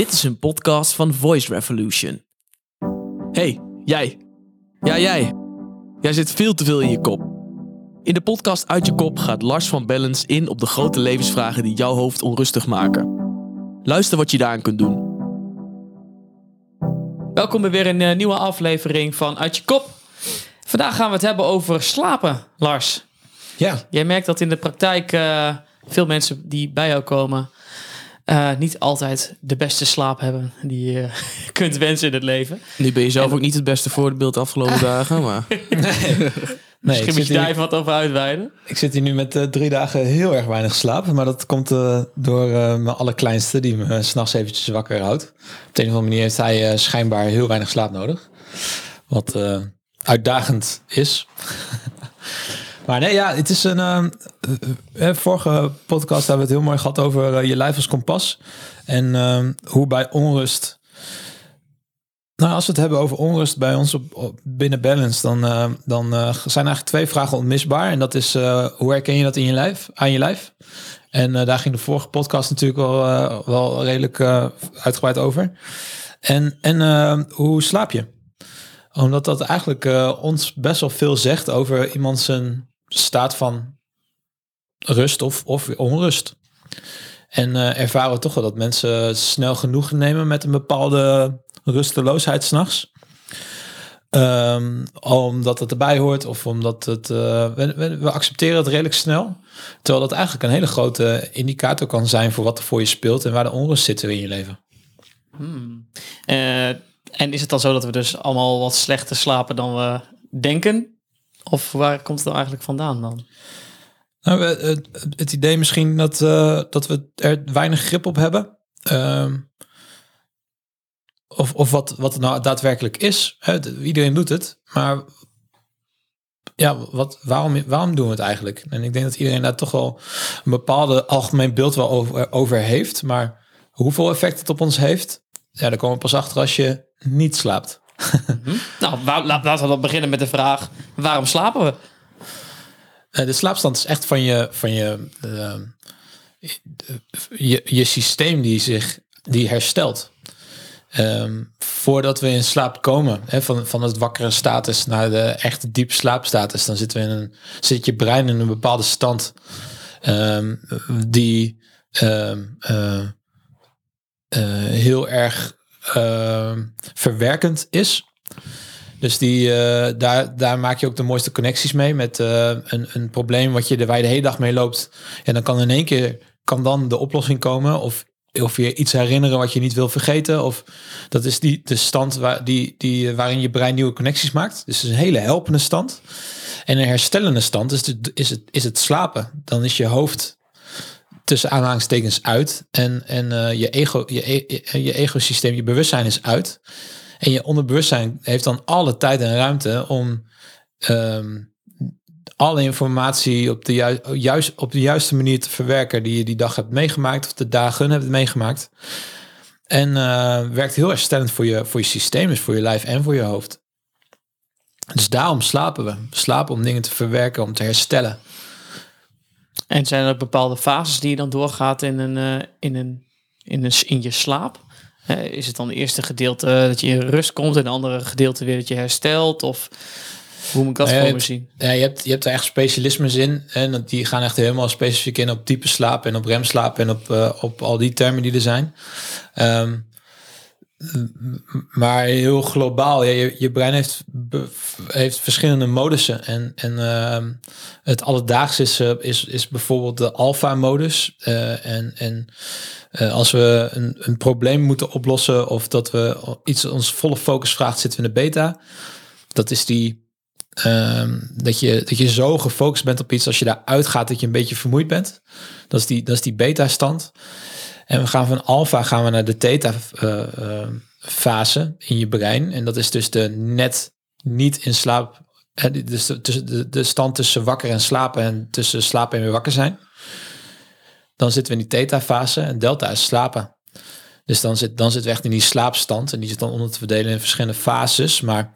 Dit is een podcast van Voice Revolution. Hey, jij. Ja, jij. Jij zit veel te veel in je kop. In de podcast Uit je kop gaat Lars van Bellens in op de grote levensvragen die jouw hoofd onrustig maken. Luister wat je daaraan kunt doen. Welkom bij weer een eh, nieuwe aflevering van Uit je kop. Vandaag gaan we het hebben over slapen, Lars. Ja, Jij merkt dat in de praktijk eh, veel mensen die bij jou komen eh, niet altijd de beste slaap hebben die je kunt wensen in het leven. Nu ben je zelf ook niet het beste voorbeeld de afgelopen dagen, maar... nee, Misschien ik moet je daar even wat over uitweiden. ik zit hier nu met eh, drie dagen heel erg weinig slaap. Maar dat komt eh, door eh, mijn allerkleinste die me 's s'nachts eventjes wakker houdt. Op de een of andere manier heeft hij eh, schijnbaar heel weinig slaap nodig. Wat eh, uitdagend is. maar nee, ja, het is een... eh, eh, eh, vorige podcast hebben we het heel mooi gehad over eh, je lijf als kompas. En eh, hoe bij onrust... Nou, als we het hebben over onrust bij ons op, binnen Balance, dan, dan zijn eigenlijk twee vragen onmisbaar. En dat is, hoe herken je dat in je lijf, aan je lijf? En daar ging de vorige podcast natuurlijk wel, wel redelijk uitgebreid over. En, en hoe slaap je? Omdat dat eigenlijk ons best wel veel zegt over iemand zijn staat van rust of, of onrust. En eh, ervaren toch wel dat mensen snel genoeg nemen met een bepaalde rusteloosheid s'nachts. Ehm omdat het erbij hoort of omdat het... eh, we, we, accepteren het redelijk snel. Terwijl dat eigenlijk een hele grote indicator kan zijn voor wat er voor je speelt en waar de onrust zit in je leven. Eh, en is het dan zo dat we dus allemaal wat slechter slapen dan we denken? Of waar komt het dan eigenlijk vandaan dan? Nou, het, idee misschien dat, eh, dat we er weinig grip op hebben. Ehm, of of wat, wat het nou daadwerkelijk is. Iedereen doet het. Maar ja, wat, waarom, waarom doen we het eigenlijk? En ik denk dat iedereen daar toch wel een bepaalde algemeen beeld wel over, over heeft. Maar hoeveel effect het op ons heeft, ja, daar komen we pas achter als je niet slaapt. Nou, wa- laat- laten we dan beginnen met de vraag, waarom slapen we? Eh, de slaapstand is echt van je, van je, eh, je, je systeem die zich die herstelt. Ehm, voordat we in slaap komen, van, van het wakkere status naar de echte diep slaapstatus, dan zitten we in een, zit je brein in een bepaalde stand ehm, die ehm, eh, eh, heel erg ehm, verwerkend is. Dus die, eh, daar, daar maak je ook de mooiste connecties mee met eh, een, een probleem wat je de hele dag mee loopt. En dan kan in één keer kan dan de oplossing komen. Of, of je iets herinneren wat je niet wil vergeten. Of dat is die, de stand waar, die, die, waarin je brein nieuwe connecties maakt. Dus het is een hele helpende stand. En een herstellende stand is, de, is, het, is het slapen. Dan is je hoofd tussen aanhalingstekens uit. En, en eh, je, ego, je, e- je egosysteem, je bewustzijn is uit. En je onderbewustzijn heeft dan alle tijd en ruimte om ehm, alle informatie op de, ju- juist, op de juiste manier te verwerken die je die dag hebt meegemaakt of de dagen hebt meegemaakt. En eh, werkt heel herstellend voor je, voor je systeem, dus voor je lijf en voor je hoofd. Dus daarom slapen we. We slapen om dingen te verwerken, om te herstellen. En zijn er bepaalde fases die je dan doorgaat in, een, eh, in, een, in, een, in je slaap? Eh, is het dan het eerste gedeelte dat je in rust komt en het andere gedeelte weer dat je herstelt? Of hoe moet ik dat ja, voor me zien? Ja, je hebt, je hebt er echt specialismes in. En die gaan echt helemaal specifiek in op type slaap en op remslaap en op, eh, op al die termen die er zijn. Ehm, maar heel globaal, ja, je, je brein heeft, heeft verschillende modussen. En, en ehm, het alledaagse is, eh, is, is bijvoorbeeld de alpha-modus. Eh, en en eh, als we een, een probleem moeten oplossen of dat we iets ons volle focus vraagt, zitten we in de beta. Dat is die Ehm, dat, je, dat je zo gefocust bent op iets als je daar uitgaat dat je een beetje vermoeid bent. Dat is die, dat is die beta-stand. En we gaan van alpha gaan we naar de theta-fase in je brein. En dat is dus de net niet in slaap. Dus de, de, stand tussen wakker en slapen en tussen slapen en weer wakker zijn. Dan zitten we in die theta-fase en delta is slapen. Dus dan, zit, dan zitten we echt in die slaapstand. En die zit dan onder te verdelen in verschillende fases. Maar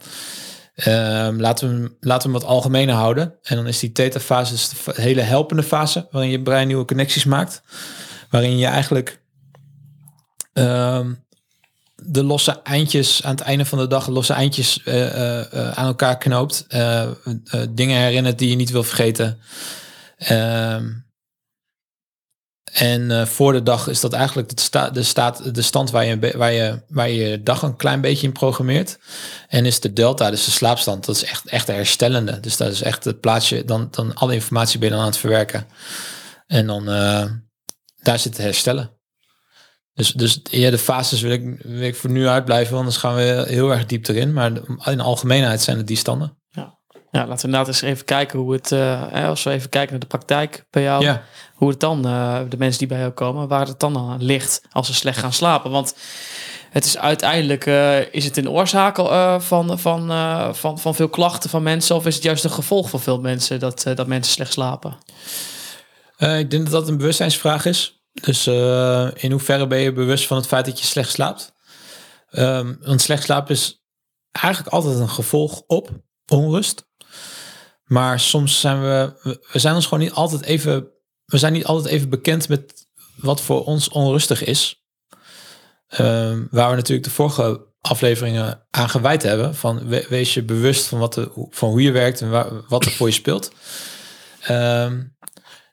Ehm, laten, we, laten we hem wat algemener houden. En dan is die theta-fase dus de hele helpende fase, waarin je brein nieuwe connecties maakt. Waarin je eigenlijk ehm, de losse eindjes aan het einde van de dag, losse eindjes eh, eh, eh, aan elkaar knoopt. Dingen herinnert die je niet wil vergeten. Ehm, en voor de dag is dat eigenlijk de, sta de, staat, de stand waar je, waar, je, waar je dag een klein beetje in programmeert. En is de delta, dus de slaapstand, dat is echt, echt de herstellende. Dus dat is echt het plaatsje, dan, dan alle informatie ben je dan aan het verwerken. En dan daar zit het herstellen. Dus, dus ja, de fases wil ik, wil ik voor nu uitblijven, anders gaan we heel erg diep erin. Maar in de algemeenheid zijn het die standen. Ja, laten we inderdaad eens even kijken hoe het, eh, als we even kijken naar de praktijk bij jou, Ja. hoe het dan, eh, de mensen die bij jou komen, waar het dan aan ligt als ze slecht gaan slapen. Want het is uiteindelijk, eh, is het een oorzaak van, van, van, van veel klachten van mensen of is het juist een gevolg van veel mensen dat, dat mensen slecht slapen? Ik denk dat dat een bewustzijnsvraag is. Dus eh, in hoeverre ben je bewust van het feit dat je slecht slaapt? Ehm, want slecht slapen is eigenlijk altijd een gevolg op onrust. Maar soms zijn we, we- zijn ons gewoon niet altijd even, we zijn niet altijd even bekend met wat voor ons onrustig is. Ehm, waar we natuurlijk de vorige afleveringen aan gewijd hebben. Van we- wees je bewust van, wat de, van hoe je werkt en waar, wat er voor je speelt. Ehm,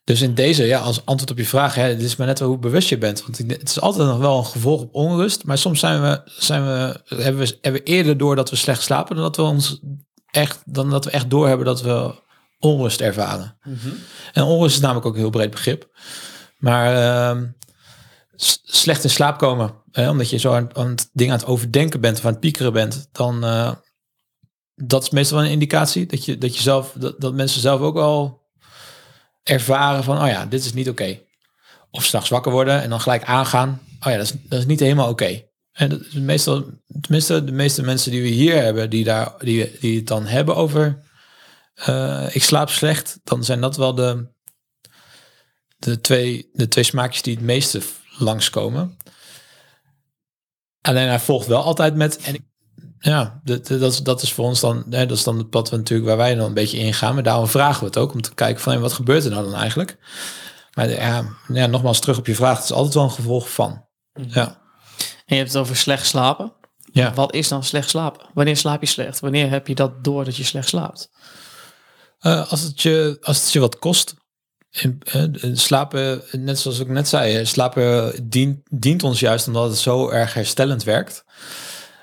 dus in deze, ja, als antwoord op je vraag, hè, het is maar net wel hoe bewust je bent. Want het is altijd nog wel een gevolg op onrust. Maar soms zijn we, zijn we, hebben, we, hebben we eerder door dat we slecht slapen dan dat we ons echt, dan dat we echt doorhebben dat we onrust ervaren. En onrust is namelijk ook een heel breed begrip. Maar ehm, slecht in slaap komen, hè, omdat je zo aan, aan het ding aan het overdenken bent of aan het piekeren bent, dan eh, dat is meestal wel een indicatie dat je, dat je zelf, dat, dat mensen zelf ook al ervaren van, oh ja, dit is niet oké. Of s'nachts wakker worden en dan gelijk aangaan. Oh ja, dat is, dat is niet helemaal oké. En dat is meestal, tenminste, de meeste mensen die we hier hebben, die, daar, die, die het dan hebben over eh, ik slaap slecht, dan zijn dat wel de, de, twee, de twee smaakjes die het meeste langskomen. Alleen hij volgt wel altijd met. En ik- ja, dat, dat, is, dat is voor ons dan. Hè, dat is dan het pad wat natuurlijk waar wij dan een beetje ingaan. Maar daarom vragen we het ook om te kijken van hé, wat gebeurt er nou dan eigenlijk? Maar ja, ja, nogmaals terug op je vraag. Het is altijd wel een gevolg van. Ja. En je hebt het over slecht slapen. Ja. Wat is dan slecht slapen? Wanneer slaap je slecht? Wanneer heb je dat door dat je slecht slaapt? Eh, als, het je, als het je wat kost. In, eh, slapen, net zoals ik net zei, slapen dient, dient ons juist omdat het zo erg herstellend werkt.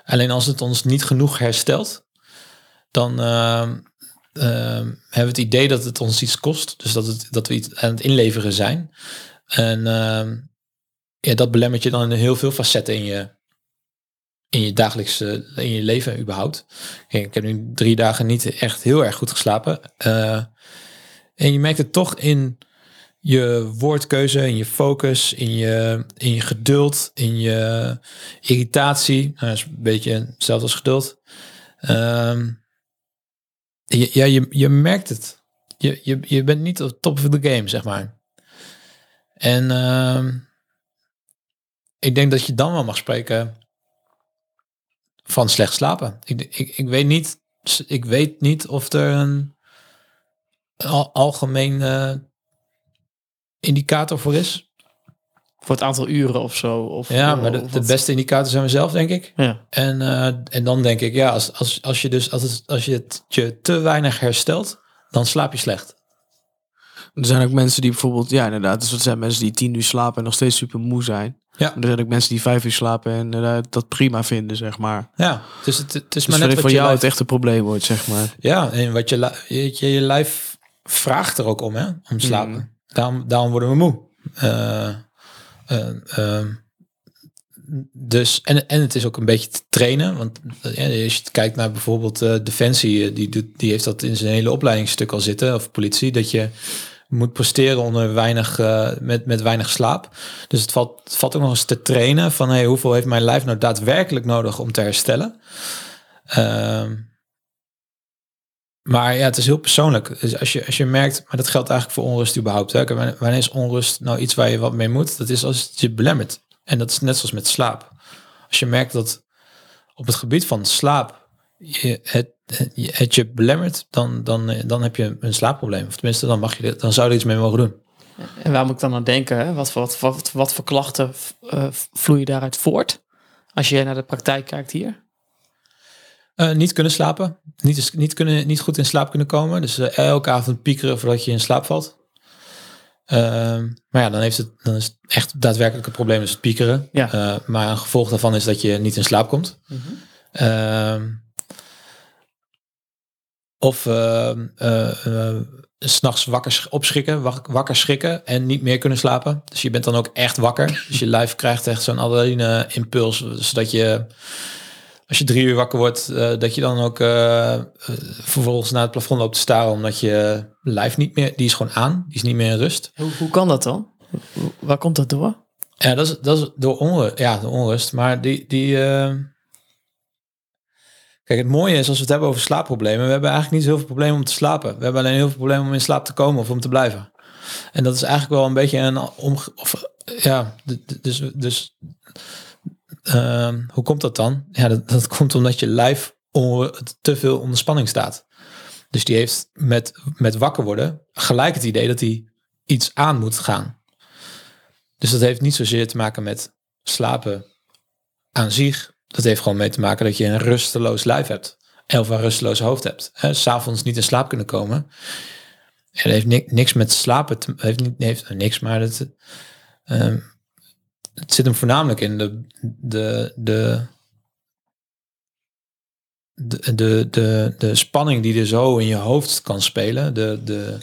Alleen als het ons niet genoeg herstelt, dan ehm, ehm, hebben we het idee dat het ons iets kost. Dus dat, het, dat we iets aan het inleveren zijn. En ehm, ja, dat belemmert je dan in heel veel facetten in je, in je dagelijkse in je leven überhaupt. Ik heb nu drie dagen niet echt heel erg goed geslapen. Eh, en je merkt het toch in je woordkeuze, in je focus, in je, in je geduld, in je irritatie. Nou, dat is een beetje hetzelfde als geduld. Ehm, je, ja, je, je merkt het. Je, je, je bent niet op top of the game, zeg maar. En ehm, ik denk dat je dan wel mag spreken van slecht slapen. Ik, ik, ik weet niet, ik weet niet of er een al, algemeen indicator voor is. Voor het aantal uren of zo? Of, Ja, maar de, of de beste indicator zijn we zelf, denk ik. Ja. En, eh, en dan denk ik, ja, als, als, als je dus als, het, als je het je te weinig herstelt, dan slaap je slecht. Er zijn ook mensen die bijvoorbeeld, ja inderdaad, dus er zijn mensen die tien uur slapen en nog steeds super moe zijn. Ja. En er zijn ook mensen die vijf uur slapen en eh, dat prima vinden, zeg maar. Ja, dus het, het is Dus maar net wat voor jou lijf- het echt een probleem wordt, zeg maar. Ja, en wat je, je, je, je lijf vraagt er ook om, hè, om slapen. Daarom, daarom worden we moe. Eh, eh, ehm, dus, en, en het is ook een beetje te trainen. Want eh, als je kijkt naar bijvoorbeeld Defensie, die, doet, die heeft dat in zijn hele opleidingsstuk al zitten, of politie, dat je moet presteren onder weinig, met, met weinig slaap. Dus het valt, het valt ook nog eens te trainen van hey, hoeveel heeft mijn lijf nou daadwerkelijk nodig om te herstellen. Ehm, maar ja, het is heel persoonlijk. Dus als je, als je merkt, maar dat geldt eigenlijk voor onrust überhaupt. Hè? Wanneer is onrust nou iets waar je wat mee moet? Dat is als je belemmert. En dat is net zoals met slaap. Als je merkt dat op het gebied van slaap je het, het, je- belemmert, dan, dan, dan heb je een slaapprobleem. Of tenminste, dan, mag je, dan zou je er iets mee mogen doen. En waar moet ik dan aan denken? Hè? Wat, wat, wat, wat voor klachten eh, vloeien daaruit voort? Als je naar de praktijk kijkt hier. Eh, niet kunnen slapen. Niet, niet, kunnen, niet goed in slaap kunnen komen. Dus eh, elke avond piekeren voordat je in slaap valt. Ehm, maar ja, dan, heeft het, dan is het echt daadwerkelijk een probleem, is het piekeren. Ja. Eh, maar een gevolg daarvan is dat je niet in slaap komt. Ehm, of ehm, eh, eh, s'nachts wakker sch- opschrikken, wak- wakker schrikken en niet meer kunnen slapen. Dus je bent dan ook echt wakker. Dus je lijf krijgt echt zo'n adrenaline impuls, zodat je als je drie uur wakker wordt, eh, dat je dan ook eh, eh, vervolgens naar het plafond loopt te staren, omdat je lijf niet meer, die is gewoon aan, die is niet meer in rust. Hoe, hoe kan dat dan? Waar komt dat door? Ja, dat is, dat is door onrust. Ja, door onrust. Maar die. die Kijk, het mooie is als we het hebben over slaapproblemen. We hebben eigenlijk niet zo heel veel problemen om te slapen. We hebben alleen heel veel problemen om in slaap te komen of om te blijven. En dat is eigenlijk wel een beetje een om. Of, ja, dus. dus ehm, hoe komt dat dan? Ja, dat, dat komt omdat je lijf te veel onder spanning staat. Dus die heeft met, met wakker worden gelijk het idee dat hij iets aan moet gaan. Dus dat heeft niet zozeer te maken met slapen aan zich. Dat heeft gewoon mee te maken dat je een rusteloos lijf hebt. Of een rusteloos hoofd hebt. S'avonds niet in slaap kunnen komen. Dat heeft ni- niks met slapen te heeft heeft niks, maar dat, ehm, het zit hem voornamelijk in de, de, de, de, de, de, spanning die er zo in je hoofd kan spelen. De, de,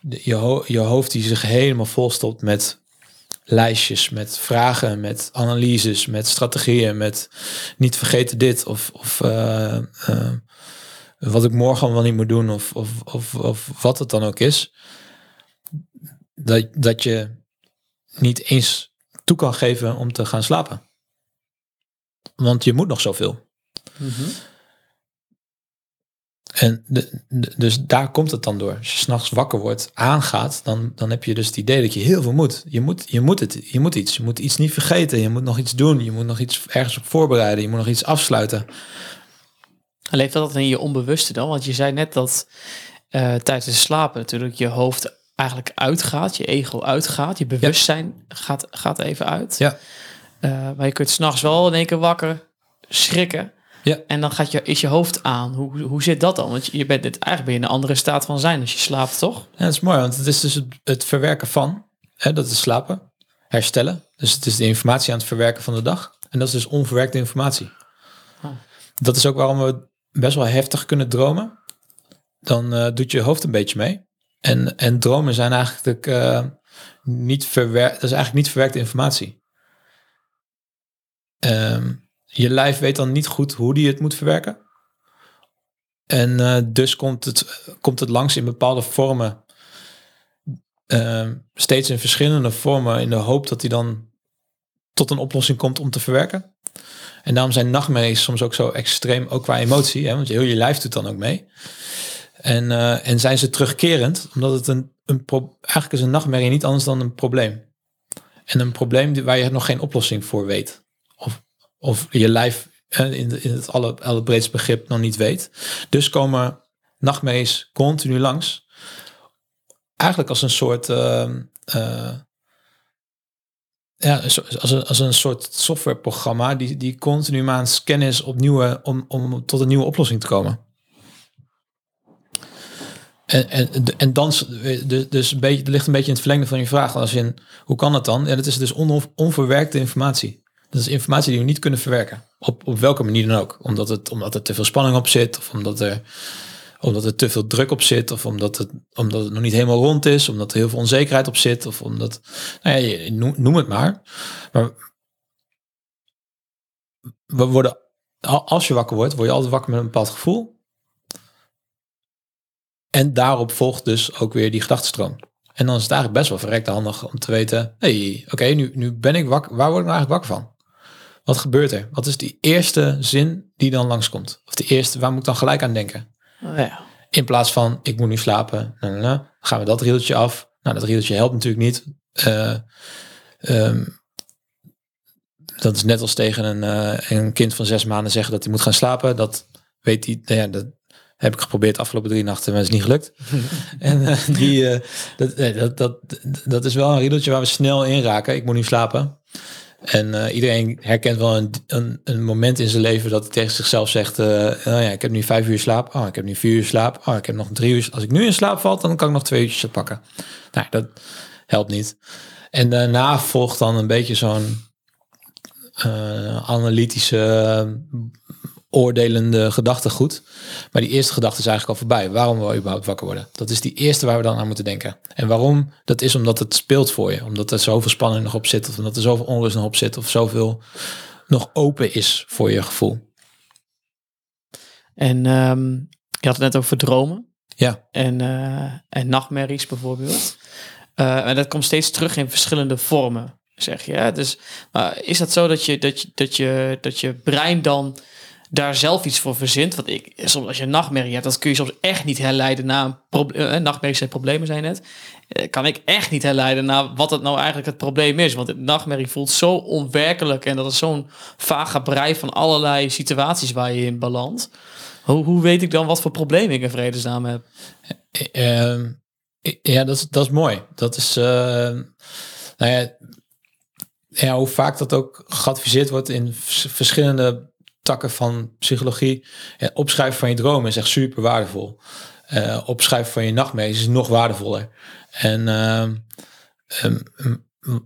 de, je, ho- je hoofd die zich helemaal volstopt met lijstjes, met vragen, met analyses, met strategieën, met niet vergeten dit of, of eh, eh, wat ik morgen wel niet moet doen of, of, of, of wat het dan ook is. Dat, dat je niet eens toe kan geven om te gaan slapen. Want je moet nog zoveel. En de, de- dus daar komt het dan door. Als je s'nachts wakker wordt, aangaat, dan, dan heb je dus het idee dat je heel veel moet. Je moet, je moet het, je moet iets. Je moet iets niet vergeten. Je moet nog iets doen. Je moet nog iets ergens op voorbereiden. Je moet nog iets afsluiten. Leeft dat in je onbewuste dan? Want je zei net dat eh, tijdens het slapen natuurlijk je hoofd eigenlijk uitgaat, je ego uitgaat, je bewustzijn gaat, gaat even uit. Ja. Eh, maar je kunt s'nachts wel in één keer wakker schrikken. Ja. En dan gaat je, is je hoofd aan. Hoe, hoe zit dat dan? Want je bent dit, eigenlijk ben je in een andere staat van zijn als je slaapt, toch? Ja, dat is mooi, want het is dus het, het verwerken van. Hè, dat is slapen, herstellen. Dus het is de informatie aan het verwerken van de dag. En dat is dus onverwerkte informatie. Ah. Dat is ook waarom we best wel heftig kunnen dromen. Dan eh, doet je hoofd een beetje mee. En, en dromen zijn eigenlijk eh, niet verwerkt. Dat is eigenlijk niet verwerkte informatie. Ehm, je lijf weet dan niet goed hoe die het moet verwerken. En eh, dus komt het, komt het langs in bepaalde vormen. Ehm, steeds in verschillende vormen in de hoop dat hij dan tot een oplossing komt om te verwerken. En daarom zijn nachtmerries soms ook zo extreem, ook qua emotie. Hè, want heel je lijf doet dan ook mee. En, eh, en zijn ze terugkerend, omdat het een, een eigenlijk is een nachtmerrie niet anders dan een probleem. En een probleem waar je nog geen oplossing voor weet. Of, of je lijf eh, in, in het alle, allerbreedste begrip nog niet weet. Dus komen nachtmerries continu langs. Eigenlijk als een soort... ehm, eh, ja, als een, als een soort softwareprogramma die, die continu maar aan op nieuwe, om, om tot een nieuwe oplossing te komen. En, en, en dan, s- dus, een beetje, ligt een beetje in het verlengde van je vraag. Als in- hoe kan dat dan? Ja, dat is dus on, onverwerkte informatie. Dat is informatie die we niet kunnen verwerken. Op, op welke manier dan ook. Omdat, het, omdat er te veel spanning op zit. Of omdat er, omdat er te veel druk op zit. Of omdat het, omdat het nog niet helemaal rond is. Omdat er heel veel onzekerheid op zit. Of omdat, nou ja, noem, het maar. Maar we worden, al- als je wakker wordt, word je altijd wakker met een bepaald gevoel. En daarop volgt dus ook weer die gedachtenstroom. En dan is het eigenlijk best wel verrekte handig om te weten, hey, oké, nu, nu ben ik wakker. Waar word ik nou eigenlijk wakker van? Wat gebeurt er? Wat is die eerste zin die dan langskomt? Of de eerste, waar moet ik dan gelijk aan denken? Oh, ja. In plaats van, ik moet nu slapen, nou, nou, nou, gaan we dat rieltje af. Nou, dat rieltje helpt natuurlijk niet. Eh, ehm, dat is net als tegen een, eh, een kind van zes maanden zeggen dat hij moet gaan slapen. Dat weet hij, nou ja, dat heb ik geprobeerd de afgelopen drie nachten, maar is niet gelukt. en eh, die, eh, dat, nee, dat, dat, dat is wel een riedeltje waar we snel in raken. Ik moet nu slapen. En eh, iedereen herkent wel een, een, een moment in zijn leven dat hij tegen zichzelf zegt: uh, nou ja, ik heb nu vijf uur slaap. Oh, ik heb nu vier uur slaap. Oh, ik heb nog drie uur. Als ik nu in slaap val, dan kan ik nog twee uurtjes pakken. Nou, dat helpt niet. En daarna volgt dan een beetje zo'n uh, analytische, oordelende gedachtegoed. Maar die eerste gedachte is eigenlijk al voorbij. Waarom wil je überhaupt wakker worden? Dat is die eerste waar we dan aan moeten denken. En waarom? Dat is omdat het speelt voor je. Omdat er zoveel spanning nog op zit. Of omdat er zoveel onrust nog op zit. Of zoveel nog open is voor je gevoel. En um, je had het net over dromen. Ja. En, uh, en nachtmerries bijvoorbeeld. Uh, en dat komt steeds terug in verschillende vormen, zeg je. Dus maar is dat zo dat je, dat, je, dat, je, dat je brein dan daar zelf iets voor verzint? Want ik, soms als je een nachtmerrie hebt, dat kun je soms echt niet herleiden naar een probleem. Eh, nachtmerries zijn problemen zijn net. Eh, kan ik echt niet herleiden naar wat het nou eigenlijk het probleem is. Want het nachtmerrie voelt zo onwerkelijk en dat is zo'n vage van allerlei situaties waar je in belandt. Hoe, hoe weet ik dan wat voor probleem ik in vredesnaam heb? Uh, ja, dat dat is mooi. Dat is, nou ja, ja, hoe vaak dat ook geadviseerd wordt in verschillende takken van psychologie. Ja, opschrijven van je dromen is echt super waardevol. Uh, opschrijven van je nachtmerries is nog waardevoller. En um,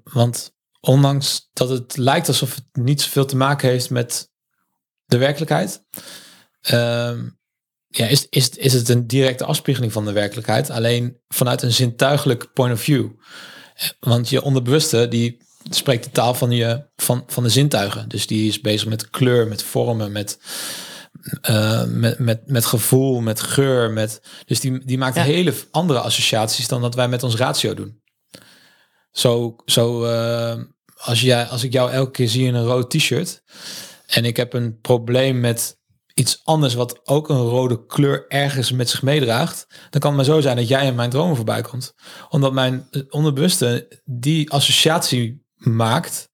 want ondanks dat het lijkt alsof het niet zoveel te maken heeft met de werkelijkheid, um, ja, is, is, is het een directe afspiegeling van de werkelijkheid, alleen vanuit een zintuigelijk point of view. Want je onderbewuste die spreekt de taal van, je, van, van de zintuigen. Dus die is bezig met kleur, met vormen, met, uh, met, met, met gevoel, met geur. Met, dus die, die maakt hele andere associaties dan dat wij met ons ratio doen. Zo, zo uh, als, jij, als ik jou elke keer zie in een rood t-shirt en ik heb een probleem met iets anders wat ook een rode kleur ergens met zich meedraagt, dan kan het maar zo zijn dat jij in mijn dromen voorbij komt. Omdat mijn onderbewuste die associatie maakt.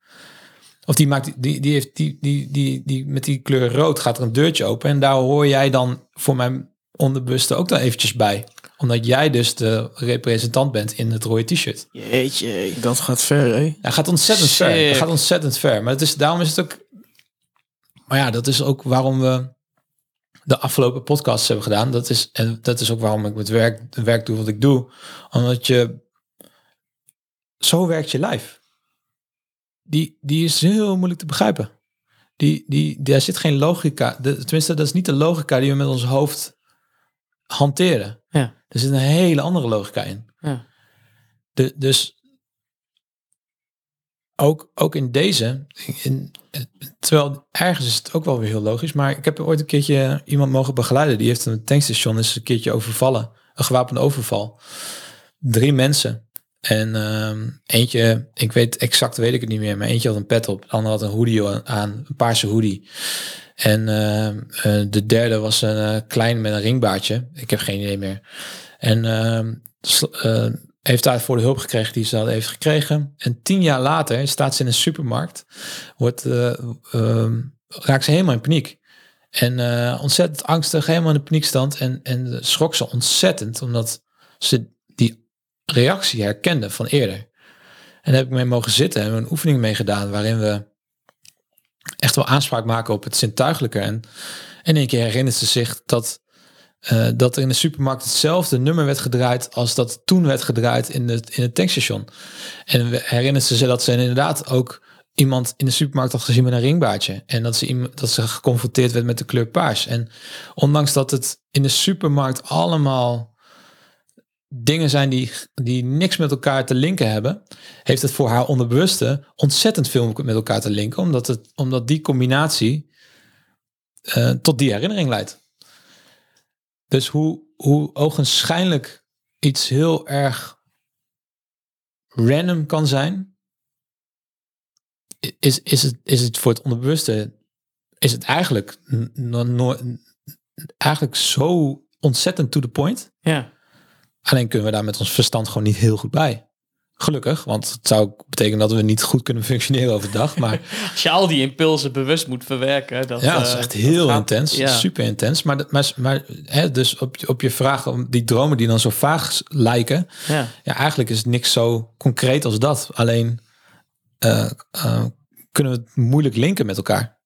Of die maakt die, die heeft die, die, die, die met die kleur rood gaat er een deurtje open. En daar hoor jij dan voor mijn onderbewuste ook dan eventjes bij. Omdat jij dus de representant bent in het rode t-shirt. Jeetje, dat gaat ver, hè? Ja, gaat ontzettend Sick. ver. Dat gaat ontzettend ver. Maar het is, daarom is het ook... Maar ja, dat is ook waarom we de afgelopen podcasts hebben gedaan. Dat is, en dat is ook waarom ik met werk, werk doe wat ik doe. Omdat je... Zo werkt je lijf die, die is heel moeilijk te begrijpen. Die, die, daar zit geen logica. De, tenminste, dat is niet de logica die we met ons hoofd hanteren. Ja. Er zit een hele andere logica in. Ja. De, dus ook, ook in deze, in, terwijl ergens is het ook wel weer heel logisch, maar ik heb ooit een keertje iemand mogen begeleiden. Die heeft een tankstation eens een keertje overvallen. Een gewapende overval. Drie mensen. En uh, eentje, ik weet exact, weet ik het niet meer, maar eentje had een pet op. De andere had een hoodie aan, een paarse hoodie. En uh, uh, de derde was een uh, klein met een ringbaardje. Ik heb geen idee meer. En ehm, heeft daar voor de hulp gekregen die ze hadden heeft gekregen. En tien jaar later staat ze in een supermarkt. Wordt, ehm, raakt ze helemaal in paniek. En ontzettend angstig, helemaal in de paniekstand. En, en schrok ze ontzettend, omdat ze reactie herkende van eerder. En heb ik mee mogen zitten en een oefening mee gedaan waarin we echt wel aanspraak maken op het zintuigelijke. En in één keer herinnert ze zich dat, uh, dat er in de supermarkt hetzelfde nummer werd gedraaid als dat toen werd gedraaid in, het in het tankstation. En herinnert ze zich dat ze inderdaad ook iemand in de supermarkt had gezien met een ringbaardje. En dat ze, dat ze geconfronteerd werd met de kleur paars. En ondanks dat het in de supermarkt allemaal dingen zijn die, die niks met elkaar te linken hebben, heeft het voor haar onderbewuste ontzettend veel met elkaar te linken, omdat, het, omdat die combinatie uh, tot die herinnering leidt. Dus hoe, hoe ogenschijnlijk iets heel erg random kan zijn, is, is, het, is het voor het onderbewuste, is het eigenlijk, eigenlijk zo ontzettend to the point. Ja. Alleen kunnen we daar met ons verstand gewoon niet heel goed bij. Gelukkig, want het zou betekenen dat we niet goed kunnen functioneren overdag. Maar als je al die impulsen bewust moet verwerken, dat, ja, dat is echt heel intens, ja. super intens. Maar, maar, maar hè, dus op, op je vraag om die dromen die dan zo vaag lijken, ja. ja, eigenlijk is het niks zo concreet als dat. Alleen uh, uh, kunnen we het moeilijk linken met elkaar.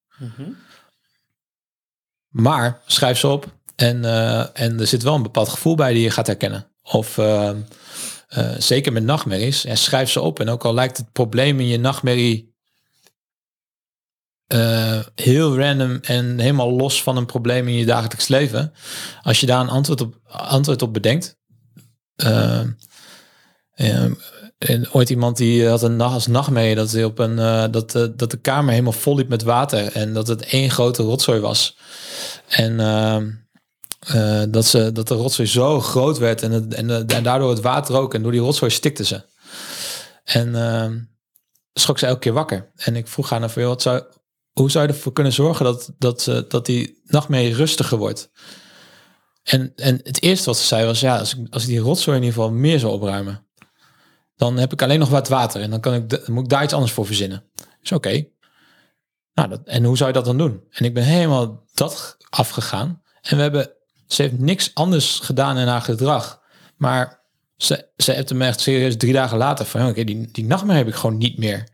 Maar schrijf ze op en, eh, en er zit wel een bepaald gevoel bij die je gaat herkennen. Of eh, eh, zeker met nachtmerries, ja, schrijf ze op. En ook al lijkt het probleem in je nachtmerrie eh, heel random en helemaal los van een probleem in je dagelijks leven. Als je daar een antwoord op, antwoord op bedenkt. eh, eh, en ooit iemand die had een nacht als nachtmerrie dat, hij op een, eh, dat, dat de kamer helemaal vol liep met water. En dat het één grote rotzooi was. En eh, dat, ze, dat de rotzooi zo groot werd en, en, de- en daardoor het water ook. En door die rotzooi stikte ze. En ehm, schrok ze elke keer wakker. En ik vroeg haar naar veel, wat zou, hoe zou je ervoor kunnen zorgen dat, dat, dat die nachtmerrie rustiger wordt? En, en het eerste wat ze zei was, ja, als ik, als ik die rotzooi in ieder geval meer zou opruimen, dan heb ik alleen nog wat water en dan, kan ik, moet ik daar iets anders voor verzinnen. Is oké. Nou, dat, en hoe zou je dat dan doen? En ik ben helemaal dat afgegaan. En we hebben, ze heeft niks anders gedaan in haar gedrag. Maar ze, ze heeft me echt serieus drie dagen later van, oké, die, die nachtmerrie heb ik gewoon niet meer.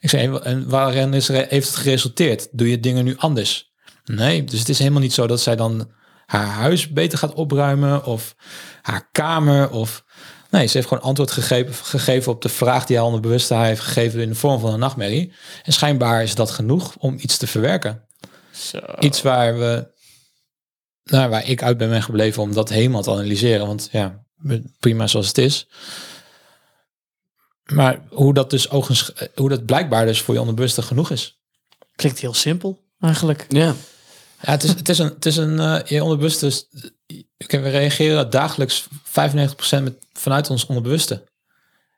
Ik zei, en waarin is, er- heeft het geresulteerd? Doe je dingen nu anders? Nee, dus het is helemaal niet zo dat zij dan haar huis beter gaat opruimen of haar kamer of... Nee, ze heeft gewoon antwoord gegeven, gegeven op de vraag die haar haar heeft gegeven in de vorm van een nachtmerrie. En schijnbaar is dat genoeg om iets te verwerken. Zo. Iets waar we, nou, waar ik uit ben, ben gebleven om dat helemaal te analyseren. Want ja, prima zoals het is. Maar hoe dat dus ogens, hoe dat blijkbaar dus voor je onderbewuste genoeg is. Klinkt heel simpel eigenlijk. Ja. Ja, het is, het is een, het is een eh, je onderbewuste. Kijk, we reageren dagelijks 95% met, vanuit ons onderbewuste.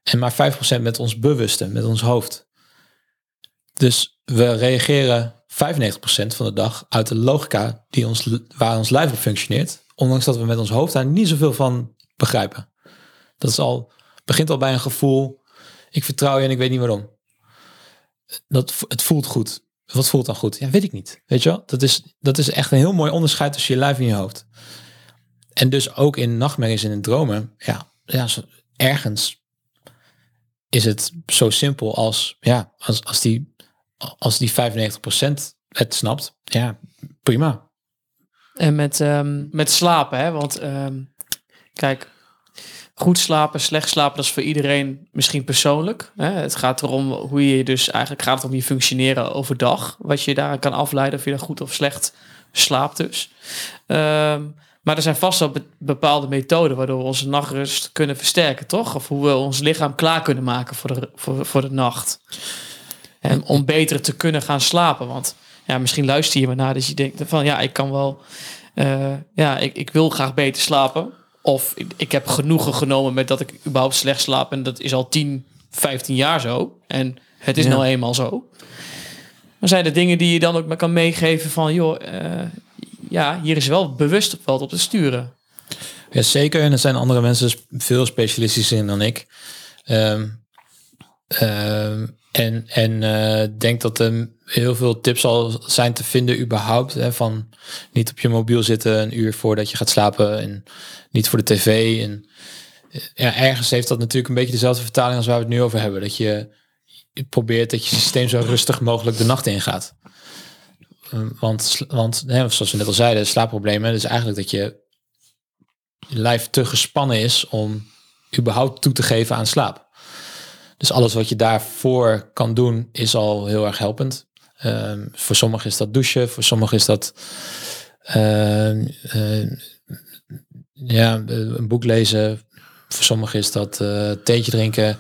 En maar 5% met ons bewuste, met ons hoofd. Dus we reageren 95% van de dag uit de logica die ons, waar ons lijf op functioneert. Ondanks dat we met ons hoofd daar niet zoveel van begrijpen. Dat is al, begint al bij een gevoel. Ik vertrouw je en ik weet niet waarom. Dat, het voelt goed. Wat voelt dan goed? Ja, weet ik niet. Weet je wel? Dat is, dat is echt een heel mooi onderscheid tussen je lijf en je hoofd. En dus ook in nachtmerries en in dromen. Ja, ja ergens is het zo simpel als, ja, als, als die, als die 95% het snapt. Ja, prima. En met, ehm, met slapen, hè? Want ehm, kijk, goed slapen, slecht slapen, dat is voor iedereen misschien persoonlijk. Hè? Het gaat erom hoe je dus eigenlijk gaat het om je functioneren overdag. Wat je daar kan afleiden of je dan goed of slecht slaapt dus. Ehm, maar er zijn vast wel be- bepaalde methoden waardoor we onze nachtrust kunnen versterken, toch? Of hoe we ons lichaam klaar kunnen maken voor de, voor, voor de nacht. En om beter te kunnen gaan slapen. Want ja, misschien luister je maar naar dat je denkt van ja, ik kan wel, eh, ja, ik, ik wil graag beter slapen. Of ik, ik heb genoegen genomen met dat ik überhaupt slecht slaap. En dat is al 10, 15 jaar zo. En het is Ja. nou eenmaal zo. Dan zijn er dingen die je dan ook maar kan meegeven van joh, eh, ja, hier is wel bewust wat op te sturen. Ja, zeker. En er zijn andere mensen veel specialistischer in dan ik. Ehm, en en eh, denk dat er heel veel tips al zijn te vinden überhaupt. Hè, van niet op je mobiel zitten een uur voordat je gaat slapen. En niet voor de tv. En eh, ja, ergens heeft dat natuurlijk een beetje dezelfde vertaling als waar we het nu over hebben. Dat je probeert dat je systeem zo rustig mogelijk de nacht ingaat. Eh, Want, want hè, zoals we net al zeiden, slaapproblemen. Dus eigenlijk dat je lijf te gespannen is om überhaupt toe te geven aan slaap. Dus alles wat je daarvoor kan doen is al heel erg helpend. Ehm, voor sommigen is dat douchen, voor sommigen is dat ehm, eh, ja, een boek lezen, voor sommigen is dat eh theetje drinken.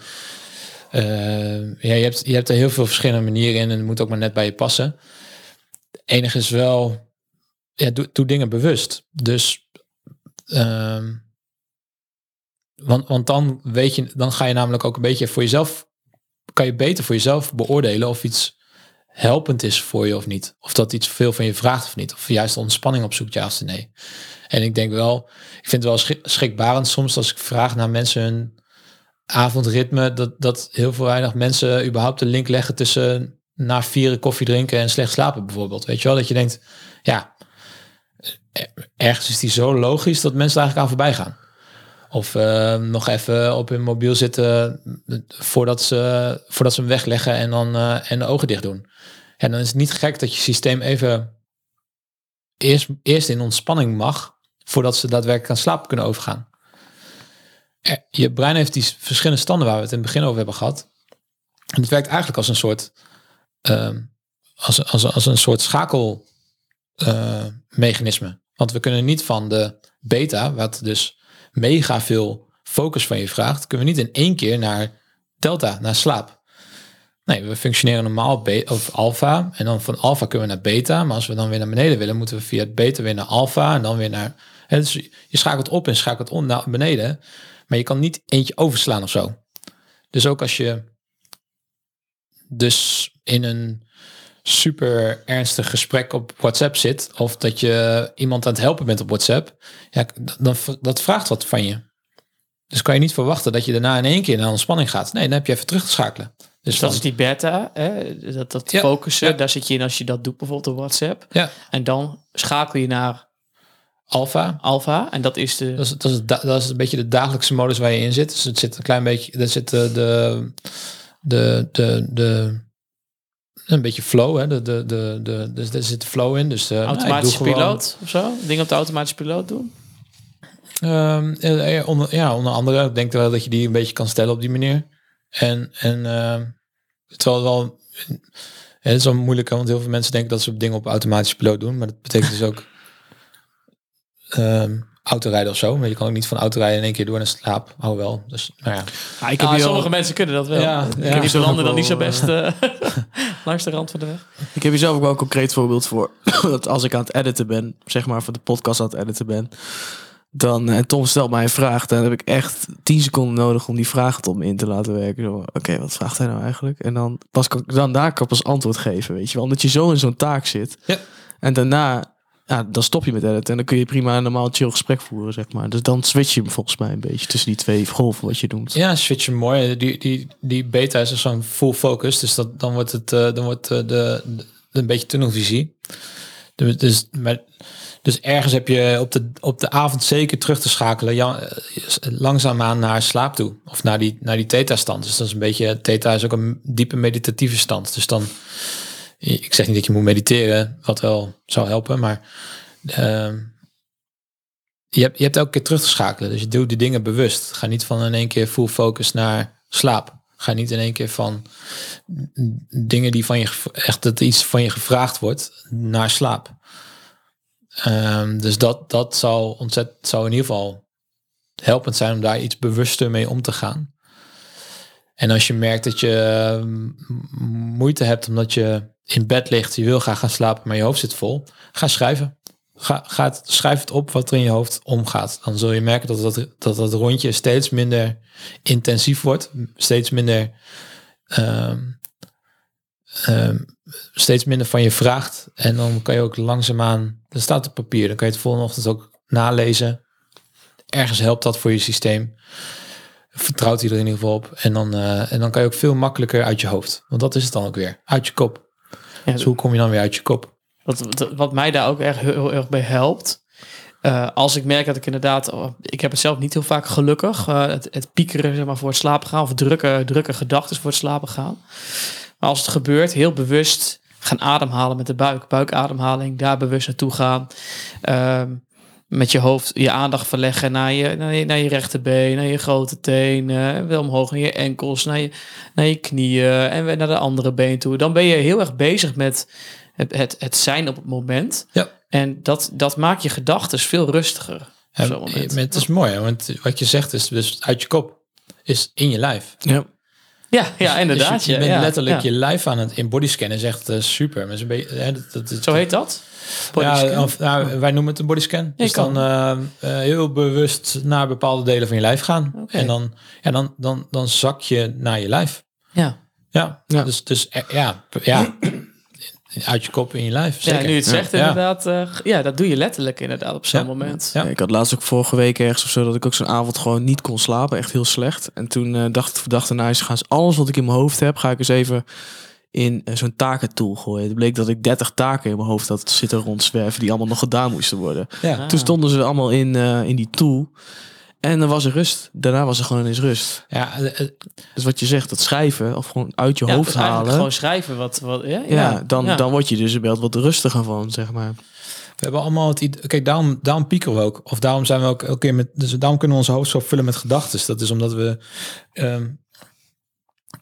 Ehm, ja, je, hebt, je hebt er heel veel verschillende manieren in en het moet ook maar net bij je passen. Het enige is wel, ja, doe, doe dingen bewust. Dus want, want dan weet je, dan ga je namelijk ook een beetje voor jezelf, kan je beter voor jezelf beoordelen of iets helpend is voor je of niet. Of dat iets veel van je vraagt of niet. Of juist ontspanning opzoekt, ja of nee. En ik denk wel, ik vind het wel schrik- schrikbarend soms als ik vraag naar mensen hun avondritme, dat, dat heel veel weinig mensen überhaupt de link leggen tussen na vieren koffie drinken en slecht slapen bijvoorbeeld. Weet je wel, dat je denkt, ja, ergens is die zo logisch dat mensen eigenlijk aan voorbij gaan. Of eh, nog even op hun mobiel zitten eh, voordat ze, voordat ze hem wegleggen en dan eh, en de ogen dicht doen. En dan is het niet gek dat je systeem even eerst, eerst in ontspanning mag, voordat ze daadwerkelijk aan slaap kunnen overgaan. Er- Je brein heeft die verschillende standen waar we het in het begin over hebben gehad. En het werkt eigenlijk als een soort, ehm, als, als, als een soort schakelmechanisme. Want we kunnen niet van de beta, wat dus mega veel focus van je vraagt, kunnen we niet in één keer naar delta, naar slaap. Nee, we functioneren normaal op be- of alfa en dan van alfa kunnen we naar beta. Maar als we dan weer naar beneden willen, moeten we via het beta weer naar alfa en dan weer naar... Hè, dus je schakelt op en schakelt om naar beneden, maar je kan niet eentje overslaan of zo. Dus ook als je dus in een super ernstig gesprek op WhatsApp zit, of dat je iemand aan het helpen bent op WhatsApp, ja, dan dat vraagt wat van je. Dus kan je niet verwachten dat je daarna in één keer naar ontspanning gaat. Nee, dan heb je even terug te schakelen. Dus Dus dat is die beta, hè? dat, dat Ja, focussen, ja. daar zit je in als je dat doet, bijvoorbeeld op WhatsApp. ja, En dan schakel je naar alfa. alfa en dat is de... Dat is, dat, is, da- dat is een beetje de dagelijkse modus waar je in zit. Dus het zit een klein beetje, er zit de, de, de, de, de een beetje flow, hè. De, de, de, de, dus er zit flow in. Dus, ik doe automatische gewoon- piloot of zo? Dingen op de automatische piloot doen? Ehm, eh, eh, onder, ja, onder andere. Ik denk wel dat je die een beetje kan stellen op die manier. En, en ehm, terwijl het wel... Het is wel moeilijk, want heel veel mensen denken dat ze dingen op automatische piloot doen. Maar dat betekent dus ook ehm autorijden of zo. Maar je kan ook niet van autorijden in één keer door naar slaap. Oh wel. Dus, nou ja. Ja, ik heb Ah, al- sommige mensen kunnen dat wel. Ja, Ja, ja, die sommige belanden dan niet zo wel, best eh, langs de rand van de weg. Ik heb hier zelf ook wel een concreet voorbeeld voor. dat als ik aan het editen ben, zeg maar voor de podcast aan het editen ben, dan en Tom stelt mij een vraag, dan heb ik echt 10 seconden nodig om die vraag tot me in te laten werken. Zo, Oké, wat vraagt hij nou eigenlijk? En dan pas kan ik dan daar kan ik pas antwoord geven, weet je wel, omdat je zo in zo'n taak zit. Ja. En daarna, ja, dan stop je met editen en dan kun je prima een normaal chill gesprek voeren, zeg maar. Dus dan switch je hem volgens mij een beetje tussen die twee golven wat je doet. Ja, switch je mooi. Die, die, die beta is dus zo'n full focus. Dus dat, dan wordt het eh, dan wordt eh, de, de, een beetje tunnelvisie. Dus, dus, maar, dus ergens heb je op de, op de avond zeker terug te schakelen. Ja, eh, langzaamaan naar slaap toe. Of naar die, naar die theta-stand. Dus dat is een beetje... Theta is ook een diepe meditatieve stand. Dus dan... Ik zeg niet dat je moet mediteren, wat wel zou helpen. Maar ehm, je, hebt, je hebt elke keer terug te schakelen. Dus je doet die dingen bewust. Ga niet van in één keer full focus naar slaap. Ga niet in één keer van dingen die van je echt dat iets van je gevraagd wordt naar slaap. Ehm, dus dat, dat zou ontzettend zou in ieder geval helpend zijn om daar iets bewuster mee om te gaan. En als je merkt dat je ehm, moeite hebt omdat je in bed ligt, je wil graag gaan slapen, maar je hoofd zit vol, ga schrijven. Ga, schrijf het op wat er in je hoofd omgaat. Dan zul je merken dat dat, dat, dat rondje steeds minder intensief wordt. Steeds minder, ehm, ehm, steeds minder van je vraagt. En dan kan je ook langzaamaan, dat staat op papier, dan kan je het volgende ochtend ook nalezen. Ergens helpt dat voor je systeem. Vertrouwt er in ieder geval op. En dan, eh, en dan kan je ook veel makkelijker uit je hoofd. Want dat is het dan ook weer. Uit je kop. Ja, Dus hoe kom je dan weer uit je kop? Wat, wat, mij daar ook echt heel, heel erg bij helpt. eh, als ik merk dat ik inderdaad, oh, ik heb het zelf niet heel vaak gelukkig, eh, het, het piekeren zeg maar, voor het slapen gaan of drukke, drukke gedachten voor het slapen gaan. Maar als het gebeurt, heel bewust gaan ademhalen met de buik, buikademhaling, daar bewust naartoe gaan. Ehm, met je hoofd je aandacht verleggen naar je, naar je, naar je rechterbeen, naar je grote teen, eh, weer omhoog naar je enkels, naar je, naar je knieën en weer naar de andere been toe. Dan ben je heel erg bezig met het, het, het zijn op het moment. Ja. En dat, dat maakt je gedachten veel rustiger. op Ja, het is mooi, hè, want wat je zegt is dus uit je kop. Is in je lijf. Ja. Ja, ja inderdaad. Dus je, bent ja, letterlijk ja. je lijf aan het in bodyscannen. is echt eh, super. Maar is een beetje, hè, dat, dat, Zo heet dat? Bodyscan? Ja, of, nou, wij noemen het een bodyscan. dus kan. dan eh, eh, heel bewust naar bepaalde delen van je lijf gaan. En dan, ja, dan, dan, dan zak je naar je lijf. ja. Ja, Ja. dus, dus ja, ja, uit je kop in je lijf. ja, nu je het zegt Ja. inderdaad. eh, ja, dat doe je letterlijk inderdaad op zo'n Ja. moment. Ja. Ik had laatst ook vorige week ergens of zo dat ik ook zo'n avond gewoon niet kon slapen. Echt heel slecht. En toen eh, dacht ik, dacht daarna eens gaan alles wat ik in mijn hoofd heb, ga ik eens even in eh, zo'n takentool gooien. Het bleek dat ik 30 taken in mijn hoofd had zitten rondzwerven die allemaal nog gedaan moesten worden. Ja. Ah. Toen stonden ze allemaal in, eh, in die tool. En dan was er rust. Daarna was er gewoon ineens rust. Ja, eh, eh, Dus wat je zegt, dat schrijven of gewoon uit je Ja, hoofd halen. Gewoon schrijven wat... wat ja, ja, dan, ja. dan word je dus er wel wat rustiger van, zeg maar. we hebben allemaal het idee. Kijk, daarom, daarom piekeren we ook. Of daarom zijn we ook elke keer met. Dus daarom kunnen we onze hoofd zo vullen met gedachten. Dat is omdat we. ehm,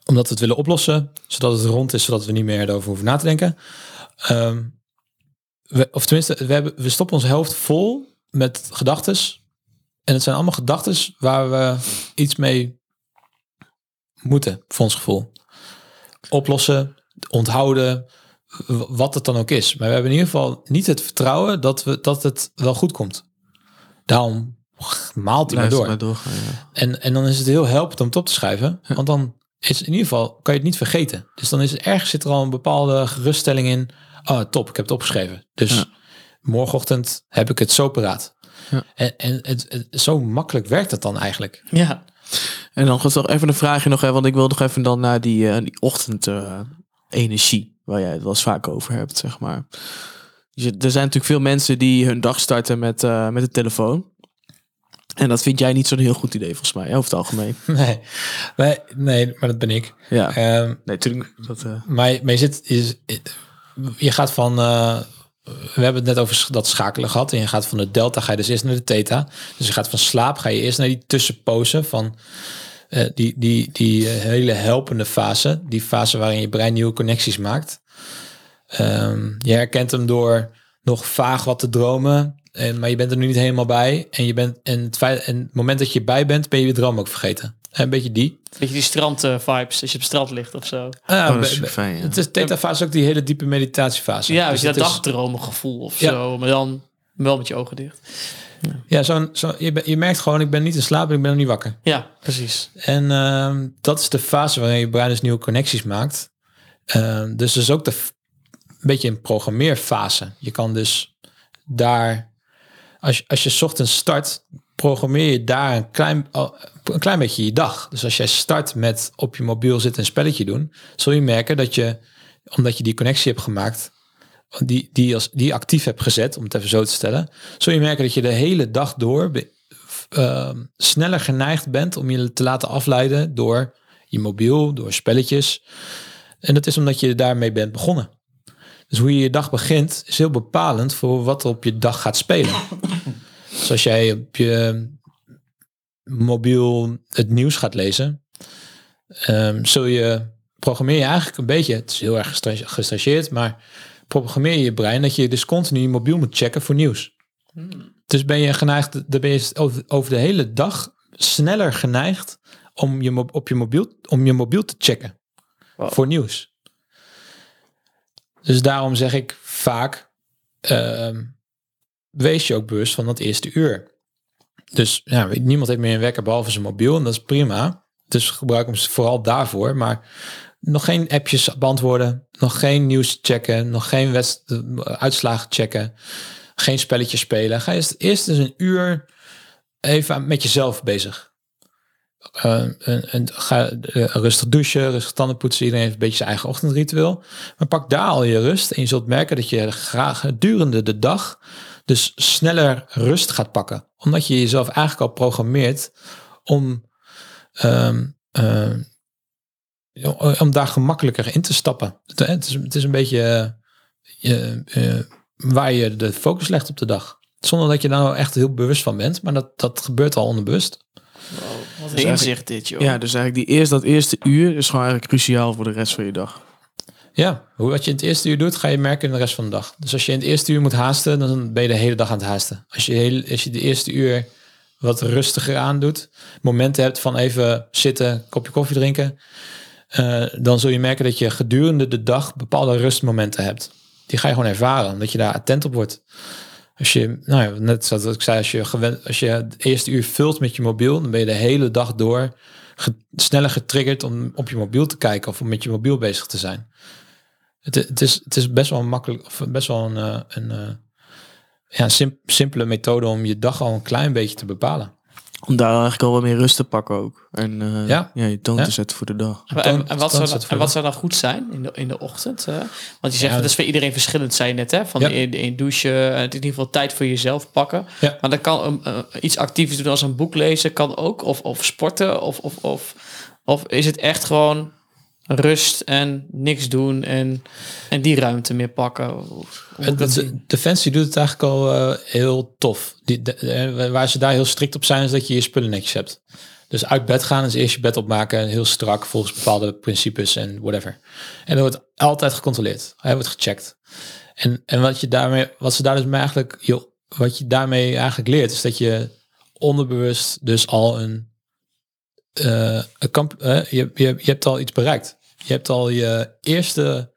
omdat we het willen oplossen, zodat het rond is, zodat we niet meer erover hoeven na te denken. Ehm, we, of tenminste, we, hebben, we stoppen onze hoofd vol met gedachten. En het zijn allemaal gedachten waar we iets mee moeten, voor ons gevoel. Oplossen, onthouden, wat het dan ook is. Maar we hebben in ieder geval niet het vertrouwen dat, we, dat het wel goed komt. Daarom maalt hij maar door. maar doorgaan, ja. En, en dan is het heel helpend om het op te schrijven. Want dan is in ieder geval, kan je het niet vergeten. Dus dan is er ergens zit er al een bepaalde geruststelling in. Oh, top, ik heb het opgeschreven. Dus Ja. morgenochtend heb ik het zo paraat. Ja. En, en het, het- zo makkelijk werkt het dan eigenlijk. Ja. En dan gaat nog even een vraagje nog, hè, want ik wil nog even dan naar die, eh, die ochtend eh, energie, waar jij het wel eens vaak over hebt, zeg maar. Je, er zijn natuurlijk veel mensen die hun dag starten met, eh, met de telefoon. En dat vind jij niet zo'n heel goed idee, volgens mij, hè, over het algemeen. Nee, nee, nee maar dat ben ik. Ja, Ehm, nee, natuurlijk. Dat, eh, Maar, maar je, zit, je, je gaat van, eh, we hebben het net over dat schakelen gehad. En je gaat van de delta, ga je dus eerst naar de theta. Dus je gaat van slaap, ga je eerst naar die tussenpozen van eh, die, die, die eh, hele helpende fase. Die fase waarin je brein nieuwe connecties maakt. Ehm, je herkent hem door nog vaag wat te dromen. En, maar je bent er nu niet helemaal bij. En, je bent, en, het feit, en het moment dat je bij bent, ben je je droom ook vergeten. Een beetje die. Beetje die strand-vibes, als je op het strand ligt of zo. Ah, oh, dat is fijn, ja. Het is theta-fase ook die hele diepe meditatiefase. Ja, als Dus je dat is- dagdromen gevoel of Ja. zo. Maar dan wel met je ogen dicht. Ja, zo'n, zo, je, ben- je merkt gewoon, ik ben niet in slaap en ik ben nog niet wakker. Ja, precies. En ehm, dat is de fase waarin je brein dus nieuwe connecties maakt. Ehm, dus dat is ook de, een beetje een programmeerfase. Je kan dus daar, als je, als je ochtends start, programmeer je daar een klein, een klein beetje je dag. Dus als jij start met op je mobiel zitten een spelletje doen, zul je merken dat je, omdat je die connectie hebt gemaakt, die, die, als, die actief hebt gezet, om het even zo te stellen, zul je merken dat je de hele dag door ehm, sneller geneigd bent om je te laten afleiden door je mobiel, door spelletjes. En dat is omdat je daarmee bent begonnen. Dus hoe je je dag begint is heel bepalend voor wat op je dag gaat spelen. Dus als jij op je mobiel het nieuws gaat lezen, ehm, zul je programmeer je eigenlijk een beetje, het is heel erg gestageerd, maar programmeer je je brein dat je dus continu je mobiel moet checken voor nieuws. Dus ben je geneigd, dan ben je over, de hele dag sneller geneigd om je, op je, mobiel, om je mobiel te checken Wow. voor nieuws. Dus daarom zeg ik vaak, ehm, wees je ook bewust van dat eerste uur. Dus ja, niemand heeft meer een wekker behalve zijn mobiel en dat is prima. Dus gebruik hem vooral daarvoor. Maar nog geen appjes beantwoorden, nog geen nieuws checken, nog geen eh, uitslagen checken, geen spelletjes spelen. Ga eerst, eerst eens een uur even met jezelf bezig. Eh, en, en ga eh, rustig douchen, rustig tanden poetsen. Iedereen heeft een beetje zijn eigen ochtendritueel. Maar pak daar al je rust. En je zult merken dat je graag gedurende de dag dus sneller rust gaat pakken. Omdat je jezelf eigenlijk al programmeert om, ehm, ehm, om daar gemakkelijker in te stappen. Het, het, is, het is een beetje eh, eh, eh, waar je de focus legt op de dag. Zonder dat je daar nou echt heel bewust van bent. Maar dat, dat gebeurt al onbewust. Wat Dus inzicht dit, joh. ja, dus eigenlijk die eerst, dat eerste uur is gewoon eigenlijk cruciaal voor de rest van je dag. Ja, wat je in het eerste uur doet, ga je merken in de rest van de dag. Dus als je in het eerste uur moet haasten, dan ben je de hele dag aan het haasten. Als je, heel, als je de eerste uur wat rustiger aan doet, momenten hebt van even zitten, kopje koffie drinken, eh, dan zul je merken dat je gedurende de dag bepaalde rustmomenten hebt. Die ga je gewoon ervaren, omdat je daar attent op wordt. Als je, nou ja, net zoals ik zei, als je, gewend, als je het eerste uur vult met je mobiel, dan ben je de hele dag door sneller getriggerd om op je mobiel te kijken of om met je mobiel bezig te zijn. Het, het, is, het is best wel makkelijk, of best wel een, eh, een, eh, ja, een sim- simpele methode om je dag al een klein beetje te bepalen. Om daar eigenlijk al wat meer rust te pakken ook. En eh, Ja. ja. je toon Ja. te zetten voor de dag. En, wat, zou, dan, en wat zou dan goed zijn in de, in de ochtend? hè? Want je zegt, Ja. dat is voor iedereen verschillend, zei je net. Hè? Van Ja. in, in douchen, eh, het is in ieder geval tijd voor jezelf pakken. Ja. Maar dan kan eh, eh, iets actiefs doen als een boek lezen, kan ook. Of, of sporten. Of, of, of, of is het echt gewoon rust en niks doen en, en die ruimte meer pakken? De, dat? Defensie doet het eigenlijk al eh, heel tof. Die, de- eh, waar ze daar heel strikt op zijn, is dat je je spullen netjes hebt. Dus uit bed gaan is eerst je bed opmaken, heel strak volgens bepaalde principes en whatever. En er wordt altijd gecontroleerd. Hij wordt gecheckt. En, en wat je daarmee, wat ze daar dus eigenlijk, joh, wat je daarmee eigenlijk leert, is dat je onderbewust dus al een, eh, een kamp, je, je, je hebt al iets bereikt. Je hebt al je eerste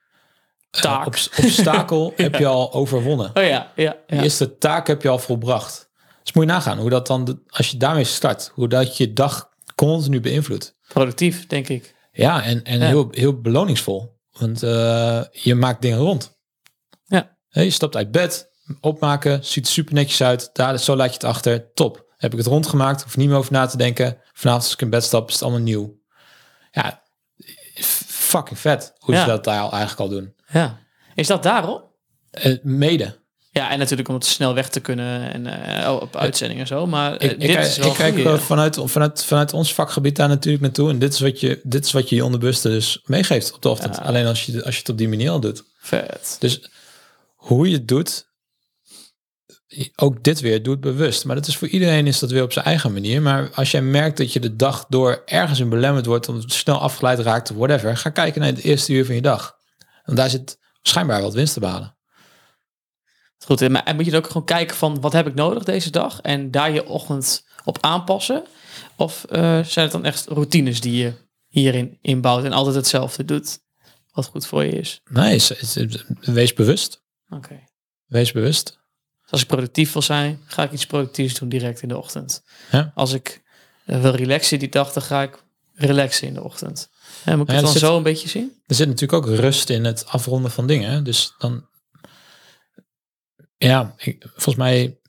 eh, Taak. obs- obstakel heb je al overwonnen. Oh ja, ja, De eerste taak heb je al volbracht. Dus moet je nagaan hoe dat dan, als je daarmee start, hoe dat je dag continu beïnvloedt. productief, denk ik. Ja, en, en Ja. Heel, heel beloningsvol. Want eh, je maakt dingen rond. Ja. Je stapt uit bed, opmaken, ziet er super netjes uit. Daar, zo laat je het achter. Top. Heb ik het rondgemaakt, hoef niet meer over na te denken. Vanavond als ik in bed stap, is het allemaal nieuw. Ja, fucking vet hoe Ja. ze dat daar al eigenlijk al doen. Ja. Is dat daarom? Eh, mede. Ja, en natuurlijk om het snel weg te kunnen en eh, op uitzending en zo. Maar eh, Ik, dit kijk- is wel ik kijk goeie, wel ja. vanuit, vanuit, vanuit ons vakgebied daar natuurlijk naartoe. En dit is wat je, dit is wat je, je onderbewuste dus meegeeft op de ochtend. Ja. Alleen als je, als je het op die manier al doet. Vet. Dus hoe je het doet, ook dit weer, doe het bewust. Maar dat is voor iedereen is dat weer op zijn eigen manier. Maar als jij merkt dat je de dag door ergens in belemmerd wordt, omdat het snel afgeleid raakt of whatever, ga kijken naar het eerste uur van je dag. Want daar zit schijnbaar wat winst te behalen. Goed, en maar moet je dan ook gewoon kijken van wat heb ik nodig deze dag en daar je ochtend op aanpassen? Of eh, zijn het dan echt routines die je hierin inbouwt en altijd hetzelfde doet? Wat goed voor je is. Nee, wees bewust. Oké. Wees bewust. Dus als ik productief wil zijn, ga ik iets productiefs doen direct in de ochtend. Ja. Als ik eh, wil relaxen die dag, dan ga ik relaxen in de ochtend. Ja, moet ik Ja, het dan zit- zo een beetje zien? Er zit natuurlijk ook rust in het afronden van dingen. hè. Dus dan, ja, ik, volgens mij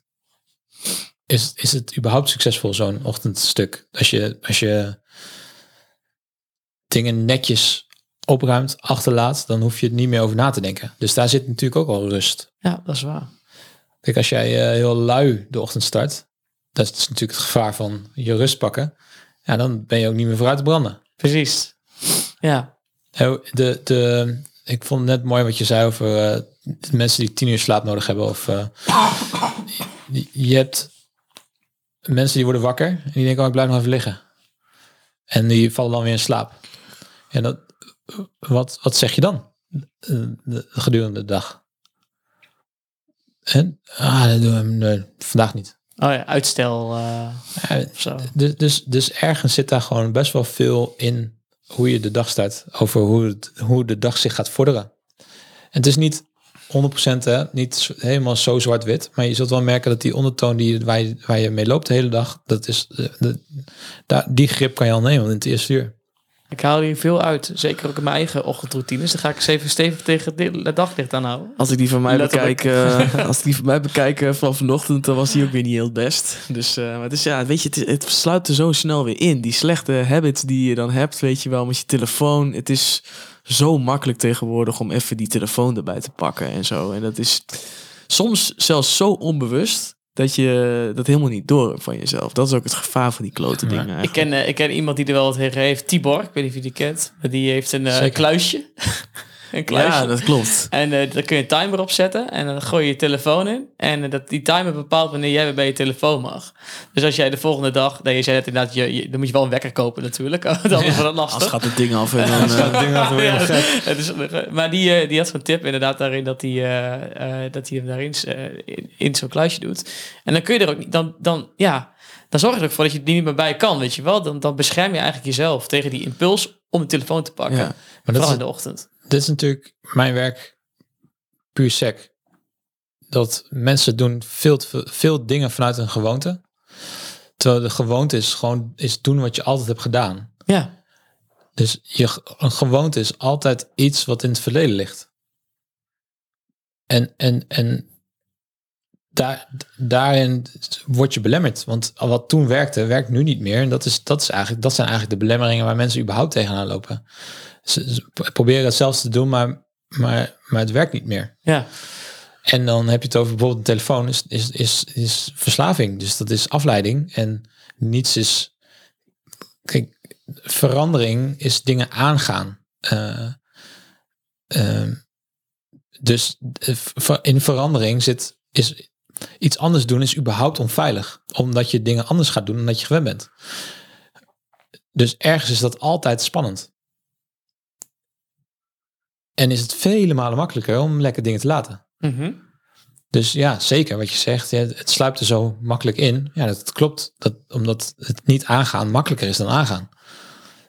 is, is het überhaupt succesvol zo'n ochtendstuk. Als je, als je dingen netjes opruimt, achterlaat, dan hoef je het niet meer over na te denken. Dus daar zit natuurlijk ook al rust. Ja, dat is waar. Kijk, als jij eh, heel lui de ochtend start, dat is natuurlijk het gevaar van je rust pakken. Ja, dan ben je ook niet meer vooruit te branden. Precies. Ja, De, de, ik vond het net mooi wat je zei over eh, mensen die tien uur slaap nodig hebben. Of, eh, je- je hebt mensen die worden wakker en die denken, oh, ik blijf nog even liggen. En die vallen dan weer in slaap. En dat, wat, wat zeg je dan de, gedurende de dag? En, ah, dat doen we, nee, vandaag niet. oh ja, uitstel eh, Ja, zo. dus, dus, dus ergens zit daar gewoon best wel veel in hoe je de dag start. Over hoe, het, hoe de dag zich gaat vorderen. En het is niet 100% hè, niet helemaal zo zwart-wit. Maar je zult wel merken dat die ondertoon die, waar, je, waar je mee loopt de hele dag. Dat is, de, de- daar, die grip kan je al nemen in het eerste uur. Ik haal hier veel uit. Zeker ook in mijn eigen ochtendroutines. Dan ga ik eens even stevig tegen de de daglicht aanhouden. Als ik die van mij Letterlijk. bekijk, eh, als ik die van mij bekijk vanaf vanochtend, dan was die ook weer niet heel het best. Dus, eh, maar het is ja, weet je, het, het sluit er zo snel weer in. Die slechte habits die je dan hebt, weet je wel, met je telefoon. Het is zo makkelijk tegenwoordig om even die telefoon erbij te pakken en zo. En dat is soms zelfs zo onbewust dat je dat helemaal niet door hebt van jezelf. Dat is ook het gevaar van die klote Ja. dingen. Ik ken, eh, ik ken iemand die er wel wat tegen heeft. Tibor, ik weet niet of je die kent. Maar die heeft een eh, kluisje. Een kluisje. Ja, dat klopt. En eh daar kun je een timer op zetten. En dan gooi je je telefoon in. En eh, dat, die timer bepaalt wanneer jij weer bij je telefoon mag. Dus als jij de volgende dag... Nee, je zei net inderdaad, je, je- dan moet je wel een wekker kopen natuurlijk. Dan het Als lastig. gaat het ding af en dan... eh, Ja, het is, maar die, eh, die had zo'n tip inderdaad daarin dat hij, eh, eh, dat hij hem daarin in, in zo'n kluisje doet. En dan kun je er ook niet, dan, dan, ja, dan zorg je er ook voor dat je er niet meer bij kan, weet je wel. Dan, dan bescherm je eigenlijk jezelf tegen die impuls om de telefoon te pakken. ja. Maar dat Vooral is, in de ochtend. Dit is natuurlijk mijn werk puur sec. Dat mensen doen veel, veel dingen vanuit een gewoonte. Terwijl de gewoonte is gewoon is doen wat je altijd hebt gedaan. Ja, Dus je, een gewoonte is altijd iets wat in het verleden ligt. En, en, en daar, daarin word je belemmerd. Want wat toen werkte, werkt nu niet meer. En dat, is, dat, is eigenlijk, dat zijn eigenlijk de belemmeringen waar mensen überhaupt tegenaan lopen. Ze, ze proberen het zelfs te doen, maar, maar, maar het werkt niet meer. Ja. En dan heb je het over bijvoorbeeld een telefoon, is, is, is, is verslaving. Dus dat is afleiding. En niets is. Kijk, verandering is dingen aangaan. Eh, ehm, dus in verandering zit. Is, iets anders doen is überhaupt onveilig. Omdat je dingen anders gaat doen dan dat je gewend bent. Dus ergens is dat altijd spannend. En is het vele malen makkelijker om lekker dingen te laten. Mhm. Dus ja, zeker wat je zegt. Ja, het sluipt er zo makkelijk in. Ja, dat klopt. Dat, omdat het niet aangaan makkelijker is dan aangaan.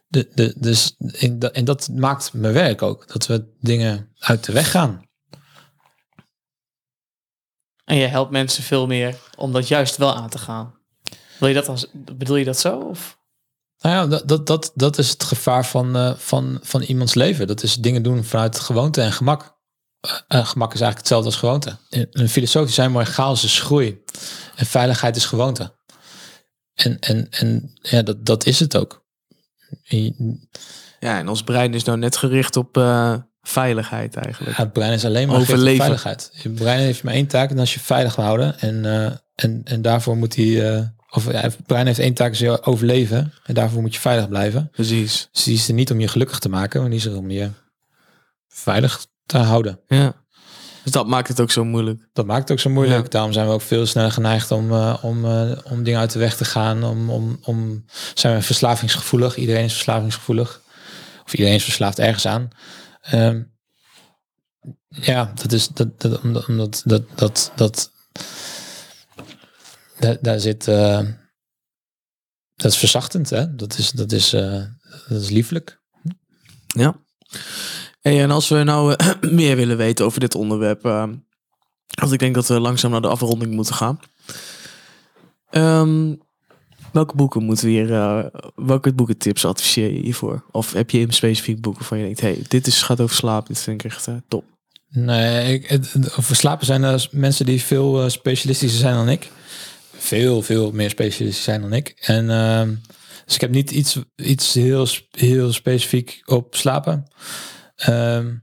De, de, dus in en dat maakt mijn werk ook. Dat we dingen uit de weg gaan. En je helpt mensen veel meer om dat juist wel aan te gaan. Wil je dat als, bedoel je dat zo? Of? Nou ja, dat, dat, dat, dat is het gevaar van, eh, van, van iemands leven. Dat is dingen doen vanuit gewoonte en gemak. Eh, eh, gemak is eigenlijk hetzelfde als gewoonte. In een filosoof zijn mooi chaos is groei. En veiligheid is gewoonte. En, en, en ja, dat, dat is het ook. En Ja, en ons brein is nou net gericht op veiligheid eigenlijk. Ja, het brein is alleen maar gericht op Overleven. veiligheid. Je brein heeft maar één taak en dat is je veilig houden. En, en, en daarvoor moet hij... of ja, het brein heeft één taak, is je overleven. En daarvoor moet je veilig blijven. Precies. Dus die is er niet om je gelukkig te maken, maar die is er om je veilig te houden. Ja. Dus dat maakt het ook zo moeilijk. Dat maakt het ook zo moeilijk. Ja. Daarom zijn we ook veel sneller geneigd om, eh, om, eh, om dingen uit de weg te gaan. Om, om, om, zijn we verslavingsgevoelig. Iedereen is verslavingsgevoelig. Of iedereen is verslaafd ergens aan. Ehm, ja, dat is dat, dat, omdat, omdat dat, dat, dat, daar, daar zit. eh, dat is verzachtend, hè? Dat is, dat is, eh, dat is lieflijk. Ja. Hey, en als we nou eh, meer willen weten over dit onderwerp, eh, want ik denk dat we langzaam naar de afronding moeten gaan. Ehm, welke boeken moeten we hier, welke boekentips adviseer je hiervoor? Of heb je een specifiek boek waarvan je denkt, hey, dit is, gaat over slaap, dit vind ik echt top. Nee, ik, het, over slapen zijn er mensen die veel specialistischer zijn dan ik. Veel, veel meer specialistisch zijn dan ik. En ehm, dus ik heb niet iets, iets heel, heel specifiek op slapen. Ehm,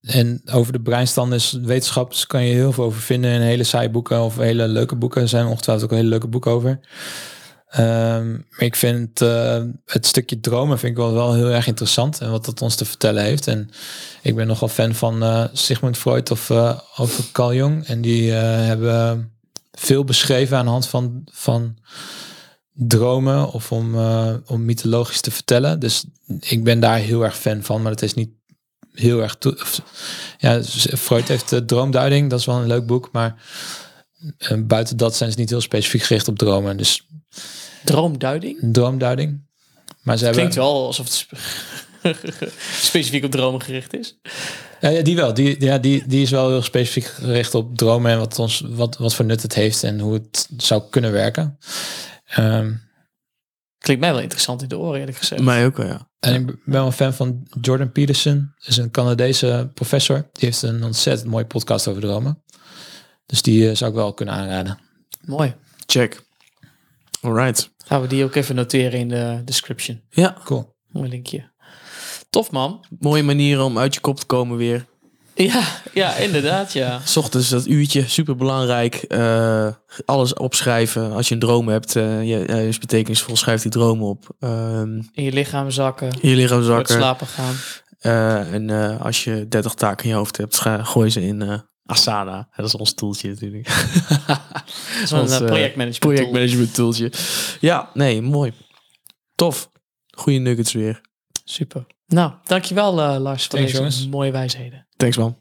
en over de breinstand is wetenschap, dus kan je heel veel over vinden in hele saaie boeken of hele leuke boeken. Er zijn ongetwijfeld ook hele leuke boeken over. Ehm, ik vind eh, het stukje dromen vind ik wel, wel heel erg interessant en wat dat ons te vertellen heeft. En ik ben nogal fan van eh, Sigmund Freud of eh, over Carl Jung. En die hebben veel beschreven aan de hand van, van dromen of om, om mythologisch te vertellen. Dus ik ben daar heel erg fan van, maar het is niet heel erg of- Ja, Freud heeft de droomduiding, dat is wel een leuk boek, maar buiten dat zijn ze niet heel specifiek gericht op dromen. Dus Droomduiding? droomduiding. Maar ze hebben Klinkt wel alsof het spe- specifiek op dromen gericht is. Ja, ja, die wel. Die, ja, die, die is wel heel specifiek gericht op dromen en wat, ons, wat, wat voor nut het heeft en hoe het zou kunnen werken. Ehm, Klinkt mij wel interessant in de oren, eerlijk gezegd. Mij ook wel, ja. en ik ben wel een fan van Jordan Peterson. Dat is een Canadese professor. Die heeft een ontzettend mooie podcast over dromen. Dus die eh, zou ik wel kunnen aanraden. Mooi. Check. Alright. Gaan we die ook even noteren in de description. Ja, Cool. Mooi linkje. Tof man. mooie manieren om uit je kop te komen weer. Ja, ja inderdaad ja. S ochtends dat uurtje, super belangrijk. alles opschrijven. Als je een droom hebt, eh je, ja, is betekenisvol. Schrijf die droom op. Ehm In je lichaam zakken. in je lichaam zakken. slapen gaan. Eh, en eh, als je 30 taken in je hoofd hebt, gooi ze in eh, Asana. Dat is ons toeltje natuurlijk. Zo'n Ons, eh, eh, projectmanagement tool. Projectmanagement toeltje. Ja, nee, mooi. Tof. Goeie nuggets weer. Super. Nou, dankjewel eh, Lars voor Thanks, deze jongens. mooie wijsheden. Thanks man.